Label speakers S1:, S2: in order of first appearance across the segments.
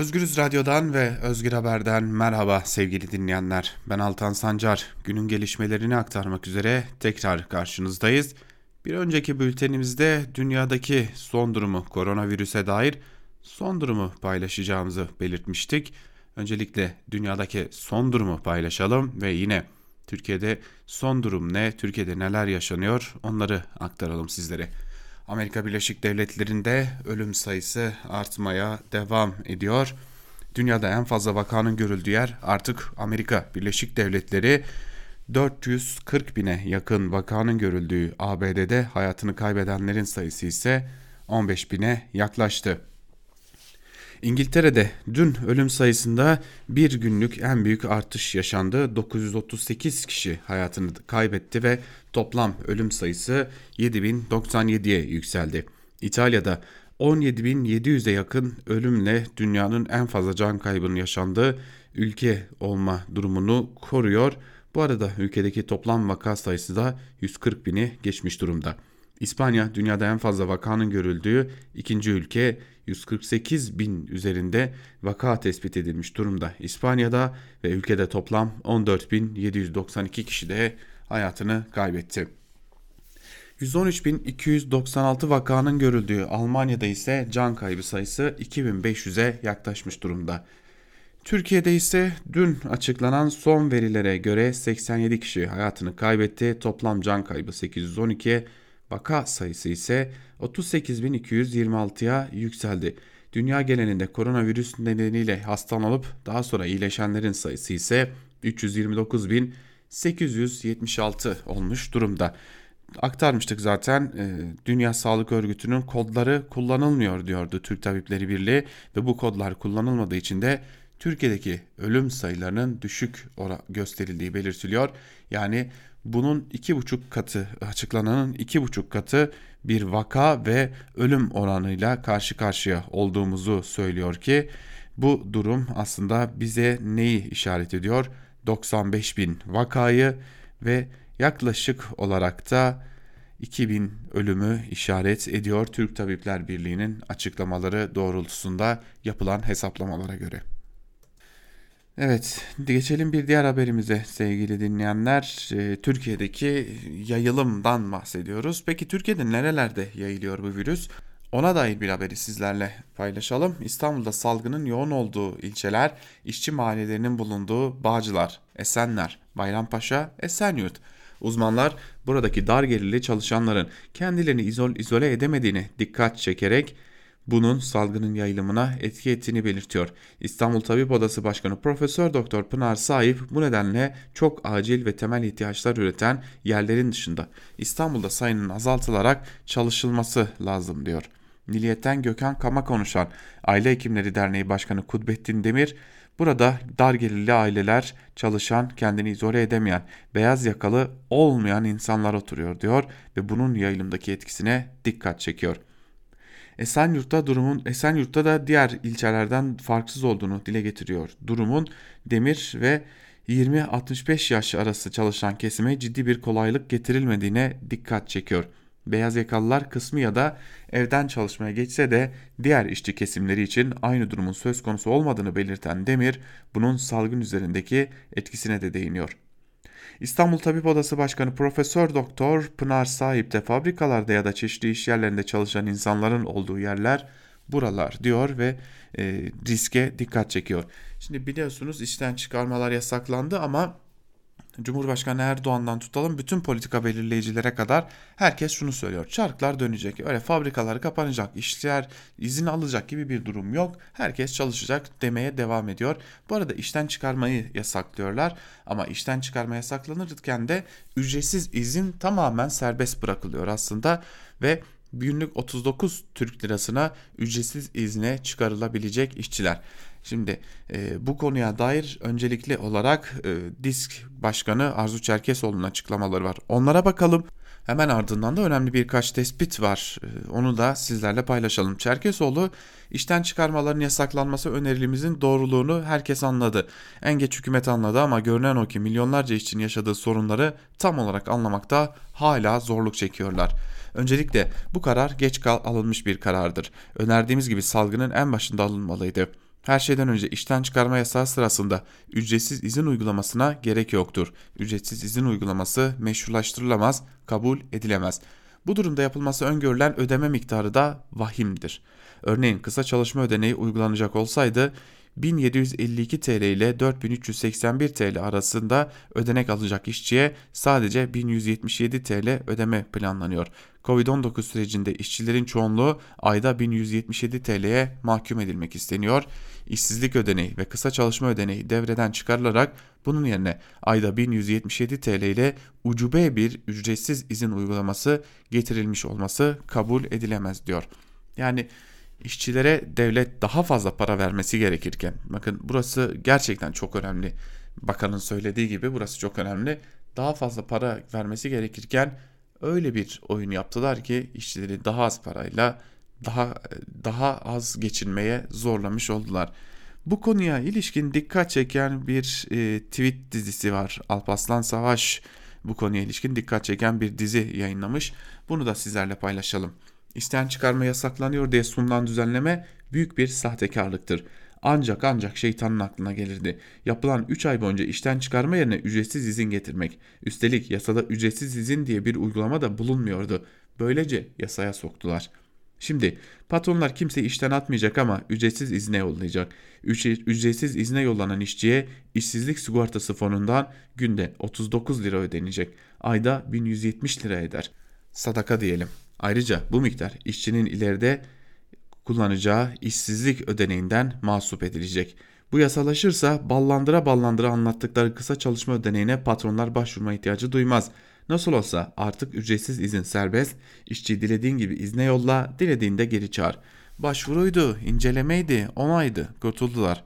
S1: Özgürüz Radyo'dan ve Özgür Haber'den merhaba sevgili dinleyenler. Ben Altan Sancar. Günün gelişmelerini aktarmak üzere tekrar karşınızdayız. Bir önceki bültenimizde dünyadaki son durumu koronavirüse dair son durumu paylaşacağımızı belirtmiştik. Öncelikle dünyadaki son durumu paylaşalım ve yine Türkiye'de son durum ne, Türkiye'de neler yaşanıyor onları aktaralım sizlere. Amerika Birleşik Devletleri'nde ölüm sayısı artmaya devam ediyor. Dünyada en fazla vakanın görüldüğü yer artık Amerika Birleşik Devletleri 440 bine yakın vakanın görüldüğü ABD'de hayatını kaybedenlerin sayısı ise 15 bine yaklaştı. İngiltere'de dün ölüm sayısında bir günlük en büyük artış yaşandı. 938 kişi hayatını kaybetti ve toplam ölüm sayısı 7097'ye yükseldi. İtalya'da 17.700'e yakın ölümle dünyanın en fazla can kaybının yaşandığı ülke olma durumunu koruyor. Bu arada ülkedeki toplam vaka sayısı da 140 bini geçmiş durumda. İspanya dünyada en fazla vakanın görüldüğü ikinci ülke 148 bin üzerinde vaka tespit edilmiş durumda. İspanya'da ve ülkede toplam 14.792 kişi de hayatını kaybetti. 113.296 vakanın görüldüğü Almanya'da ise can kaybı sayısı 2500'e yaklaşmış durumda. Türkiye'de ise dün açıklanan son verilere göre 87 kişi hayatını kaybetti. Toplam can kaybı 812'ye Vaka sayısı ise 38.226'ya yükseldi. Dünya genelinde koronavirüs nedeniyle hastalanıp daha sonra iyileşenlerin sayısı ise 329.876 olmuş durumda. Aktarmıştık zaten e, Dünya Sağlık Örgütü'nün kodları kullanılmıyor diyordu Türk Tabipleri Birliği ve bu kodlar kullanılmadığı için de Türkiye'deki ölüm sayılarının düşük gösterildiği belirtiliyor. Yani bunun iki buçuk katı açıklananın iki buçuk katı bir vaka ve ölüm oranıyla karşı karşıya olduğumuzu söylüyor ki bu durum aslında bize neyi işaret ediyor? 95 bin vakayı ve yaklaşık olarak da 2000 ölümü işaret ediyor Türk Tabipler Birliği'nin açıklamaları doğrultusunda yapılan hesaplamalara göre. Evet, geçelim bir diğer haberimize sevgili dinleyenler. Ee, Türkiye'deki yayılımdan bahsediyoruz. Peki Türkiye'de nerelerde yayılıyor bu virüs? Ona dair bir haberi sizlerle paylaşalım. İstanbul'da salgının yoğun olduğu ilçeler, işçi mahallelerinin bulunduğu Bağcılar, Esenler, Bayrampaşa, Esenyurt. Uzmanlar buradaki dar gelirli çalışanların kendilerini izol izole edemediğini dikkat çekerek bunun salgının yayılımına etki ettiğini belirtiyor. İstanbul Tabip Odası Başkanı Profesör Doktor Pınar Sahip bu nedenle çok acil ve temel ihtiyaçlar üreten yerlerin dışında İstanbul'da sayının azaltılarak çalışılması lazım diyor. Milliyetten Gökhan Kama konuşan Aile Hekimleri Derneği Başkanı Kudbettin Demir, burada dar gelirli aileler, çalışan, kendini izole edemeyen, beyaz yakalı olmayan insanlar oturuyor diyor ve bunun yayılımdaki etkisine dikkat çekiyor. Esenyurt'ta durumun Esenyurt'ta da diğer ilçelerden farksız olduğunu dile getiriyor. Durumun demir ve 20-65 yaş arası çalışan kesime ciddi bir kolaylık getirilmediğine dikkat çekiyor. Beyaz yakalılar kısmı ya da evden çalışmaya geçse de diğer işçi kesimleri için aynı durumun söz konusu olmadığını belirten Demir bunun salgın üzerindeki etkisine de değiniyor. İstanbul Tabip Odası Başkanı Profesör Doktor Pınar Sahip de fabrikalarda ya da çeşitli iş yerlerinde çalışan insanların olduğu yerler buralar diyor ve e, riske dikkat çekiyor. Şimdi biliyorsunuz işten çıkarmalar yasaklandı ama Cumhurbaşkanı Erdoğan'dan tutalım bütün politika belirleyicilere kadar herkes şunu söylüyor. Çarklar dönecek. Öyle fabrikalar kapanacak, işler izin alacak gibi bir durum yok. Herkes çalışacak demeye devam ediyor. Bu arada işten çıkarmayı yasaklıyorlar ama işten çıkarma yasaklanırken de ücretsiz izin tamamen serbest bırakılıyor aslında ve günlük 39 Türk lirasına ücretsiz izne çıkarılabilecek işçiler. Şimdi e, bu konuya dair öncelikli olarak e, DISK Başkanı Arzu Çerkesoğlu'nun açıklamaları var. Onlara bakalım. Hemen ardından da önemli birkaç tespit var. E, onu da sizlerle paylaşalım. Çerkesoğlu işten çıkarmaların yasaklanması önerilimizin doğruluğunu herkes anladı. En geç hükümet anladı ama görünen o ki milyonlarca işçinin yaşadığı sorunları tam olarak anlamakta hala zorluk çekiyorlar. Öncelikle bu karar geç alınmış bir karardır. Önerdiğimiz gibi salgının en başında alınmalıydı. Her şeyden önce işten çıkarma yasağı sırasında ücretsiz izin uygulamasına gerek yoktur. Ücretsiz izin uygulaması meşrulaştırılamaz, kabul edilemez. Bu durumda yapılması öngörülen ödeme miktarı da vahimdir. Örneğin kısa çalışma ödeneği uygulanacak olsaydı 1752 TL ile 4381 TL arasında ödenek alacak işçiye sadece 1177 TL ödeme planlanıyor. Covid-19 sürecinde işçilerin çoğunluğu ayda 1177 TL'ye mahkum edilmek isteniyor. İşsizlik ödeneği ve kısa çalışma ödeneği devreden çıkarılarak bunun yerine ayda 1177 TL ile ucube bir ücretsiz izin uygulaması getirilmiş olması kabul edilemez diyor. Yani işçilere devlet daha fazla para vermesi gerekirken bakın burası gerçekten çok önemli. Bakanın söylediği gibi burası çok önemli. Daha fazla para vermesi gerekirken öyle bir oyun yaptılar ki işçileri daha az parayla daha daha az geçinmeye zorlamış oldular. Bu konuya ilişkin dikkat çeken bir e, tweet dizisi var. Alpaslan Savaş bu konuya ilişkin dikkat çeken bir dizi yayınlamış. Bunu da sizlerle paylaşalım. İsten çıkarma yasaklanıyor diye sunulan düzenleme büyük bir sahtekarlıktır. Ancak ancak şeytanın aklına gelirdi. Yapılan 3 ay boyunca işten çıkarma yerine ücretsiz izin getirmek. Üstelik yasada ücretsiz izin diye bir uygulama da bulunmuyordu. Böylece yasaya soktular. Şimdi patronlar kimseyi işten atmayacak ama ücretsiz izne yollayacak. Ücretsiz izne yollanan işçiye işsizlik sigortası fonundan günde 39 lira ödenecek. Ayda 1170 lira eder. Sadaka diyelim. Ayrıca bu miktar işçinin ileride kullanacağı işsizlik ödeneğinden mahsup edilecek. Bu yasalaşırsa ballandıra ballandıra anlattıkları kısa çalışma ödeneğine patronlar başvurma ihtiyacı duymaz. Nasıl olsa artık ücretsiz izin serbest, işçi dilediğin gibi izne yolla, dilediğinde geri çağır. Başvuruydu, incelemeydi, onaydı, kurtuldular.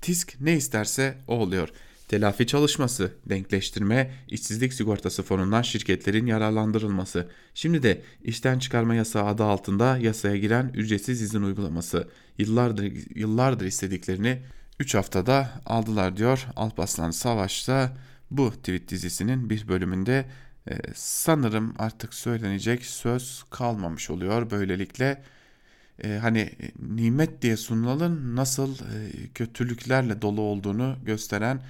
S1: TİSK ne isterse o oluyor. Telafi çalışması, denkleştirme, işsizlik sigortası fonundan şirketlerin yararlandırılması. Şimdi de işten çıkarma yasağı adı altında yasaya giren ücretsiz izin uygulaması. Yıllardır, yıllardır istediklerini 3 haftada aldılar diyor Alpaslan Savaş'ta bu tweet dizisinin bir bölümünde e, sanırım artık söylenecek söz kalmamış oluyor. Böylelikle e, hani nimet diye sunulanın nasıl e, kötülüklerle dolu olduğunu gösteren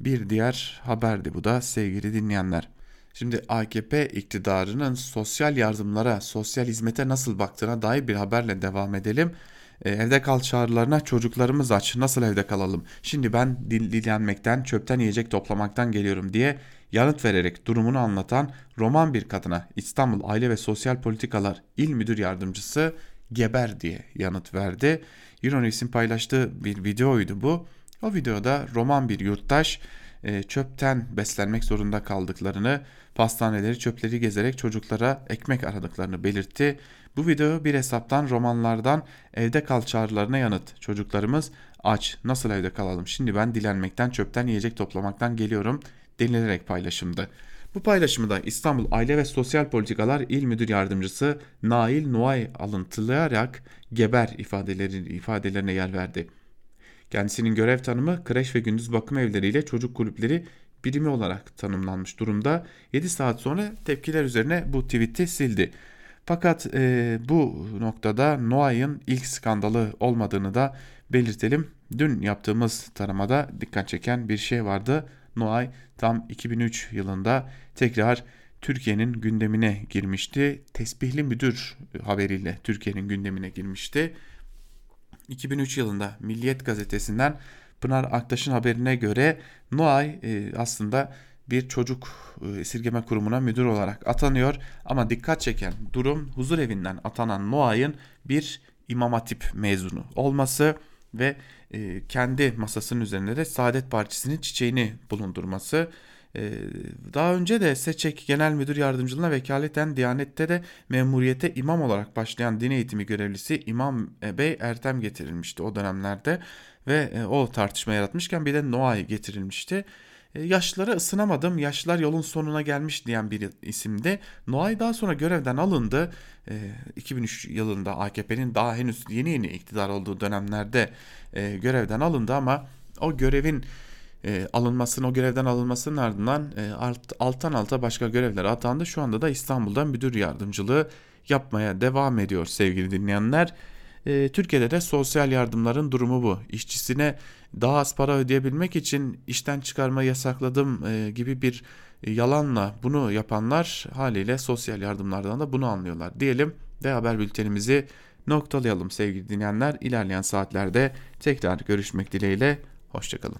S1: bir diğer haberdi bu da sevgili dinleyenler. Şimdi AKP iktidarının sosyal yardımlara, sosyal hizmete nasıl baktığına dair bir haberle devam edelim. E, evde kal çağrılarına çocuklarımız aç nasıl evde kalalım şimdi ben dil dilenmekten çöpten yiyecek toplamaktan geliyorum diye yanıt vererek durumunu anlatan roman bir kadına İstanbul Aile ve Sosyal Politikalar İl Müdür Yardımcısı geber diye yanıt verdi. Euronews'in paylaştığı bir videoydu bu. O videoda roman bir yurttaş e, çöpten beslenmek zorunda kaldıklarını, pastaneleri çöpleri gezerek çocuklara ekmek aradıklarını belirtti. Bu video bir hesaptan romanlardan evde kal çağrılarına yanıt. Çocuklarımız aç nasıl evde kalalım şimdi ben dilenmekten çöpten yiyecek toplamaktan geliyorum denilerek paylaşımdı. Bu paylaşımı da İstanbul Aile ve Sosyal Politikalar İl Müdür Yardımcısı Nail Nuay alıntılayarak geber ifadeleri, ifadelerine yer verdi. Kendisinin görev tanımı kreş ve gündüz bakım evleriyle çocuk kulüpleri birimi olarak tanımlanmış durumda. 7 saat sonra tepkiler üzerine bu tweet'i sildi. Fakat e, bu noktada Noah'ın ilk skandalı olmadığını da belirtelim. Dün yaptığımız taramada dikkat çeken bir şey vardı. Noah tam 2003 yılında tekrar Türkiye'nin gündemine girmişti. Tesbihli müdür haberiyle Türkiye'nin gündemine girmişti. 2003 yılında Milliyet gazetesinden Pınar Aktaş'ın haberine göre Noay e, aslında bir çocuk e, esirgeme kurumuna müdür olarak atanıyor. Ama dikkat çeken durum huzur evinden atanan Noay'ın bir İmam Hatip mezunu olması ve e, kendi masasının üzerinde de Saadet Partisi'nin çiçeğini bulundurması. E, daha önce de Seçek Genel Müdür Yardımcılığına vekaleten Diyanet'te de memuriyete imam olarak başlayan din eğitimi görevlisi İmam Bey Ertem getirilmişti o dönemlerde ve o tartışma yaratmışken bir de Noay getirilmişti. E, yaşlara ısınamadım, yaşlar yolun sonuna gelmiş diyen bir isimdi. Noay daha sonra görevden alındı. 2003 e, yılında AKP'nin daha henüz yeni yeni iktidar olduğu dönemlerde e, görevden alındı ama o görevin alınmasının, o görevden alınmasının ardından alttan alta başka görevlere atandı. Şu anda da İstanbul'da müdür yardımcılığı yapmaya devam ediyor sevgili dinleyenler. E, Türkiye'de de sosyal yardımların durumu bu. İşçisine daha az para ödeyebilmek için işten çıkarma yasakladım e, gibi bir yalanla bunu yapanlar haliyle sosyal yardımlardan da bunu anlıyorlar diyelim ve haber bültenimizi noktalayalım sevgili dinleyenler. İlerleyen saatlerde tekrar görüşmek dileğiyle. Hoşçakalın.